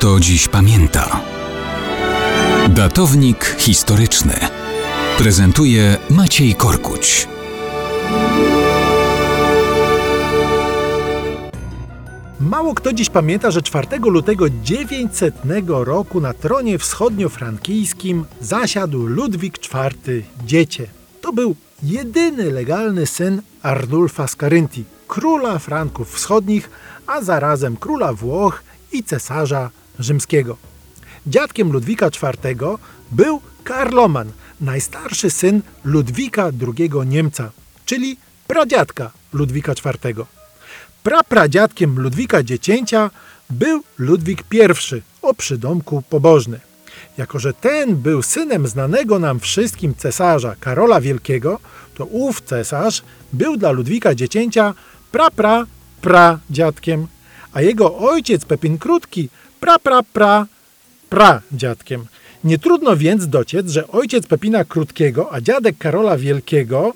kto dziś pamięta. Datownik historyczny prezentuje Maciej Korkuć. Mało kto dziś pamięta, że 4 lutego 900 roku na tronie wschodniofrankijskim zasiadł Ludwik IV Dziecię. To był jedyny legalny syn Arnulfa z Karyntii, króla Franków Wschodnich, a zarazem króla Włoch i cesarza rzymskiego. Dziadkiem Ludwika IV był Karloman, najstarszy syn Ludwika II Niemca, czyli pradziadka Ludwika IV. Prapradziadkiem Ludwika Dziecięcia był Ludwik I o przydomku pobożny. Jako, że ten był synem znanego nam wszystkim cesarza Karola Wielkiego, to ów cesarz był dla Ludwika Dziecięcia pra-pra pradziadkiem, a jego ojciec Pepin Krótki pra-pra-pra pradziadkiem. Nie trudno więc dociec, że ojciec Pepina Krótkiego, a dziadek Karola Wielkiego,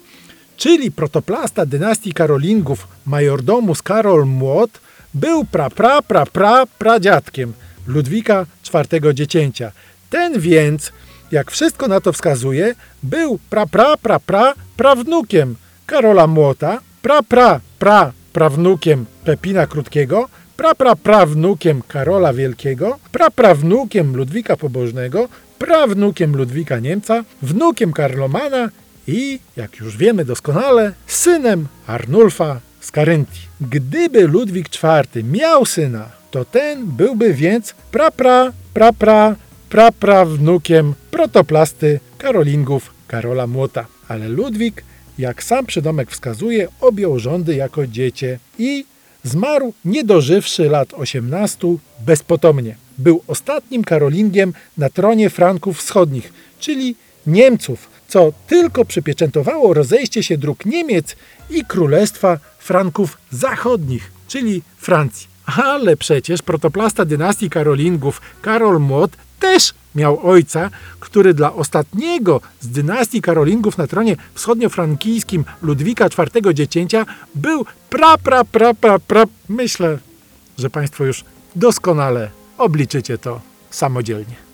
czyli protoplasta dynastii Karolingów majordomus Karol Młot, był pra-pra pra pra pradziadkiem Ludwika IV Dziecięcia. Ten więc, jak wszystko na to wskazuje, był pra-pra pra pra prawnukiem Karola Młota, pra-pra pra prawnukiem Pepina Krótkiego, praprawnukiem Karola Wielkiego, praprawnukiem Ludwika Pobożnego, prawnukiem Ludwika Niemca, wnukiem Karlomana i, jak już wiemy doskonale, synem Arnulfa z Karyntii. Gdyby Ludwik IV miał syna, to ten byłby więc prapra, prapra, praprawnukiem protoplasty Karolingów Karola Młota. Ale Ludwik, jak sam przydomek wskazuje, objął rządy jako dziecię i Zmarł nie dożywszy lat 18 bezpotomnie. Był ostatnim Karolingiem na tronie Franków Wschodnich, czyli Niemców, co tylko przypieczętowało rozejście się dróg Niemiec i Królestwa Franków Zachodnich, czyli Francji. Ale przecież protoplasta dynastii Karolingów Karol Młot też miał ojca, który dla ostatniego z dynastii Karolingów na tronie wschodniofrankijskim Ludwika IV Dziecięcia był pra, pra, pra, pra, pra. Myślę, że Państwo już doskonale obliczycie to samodzielnie.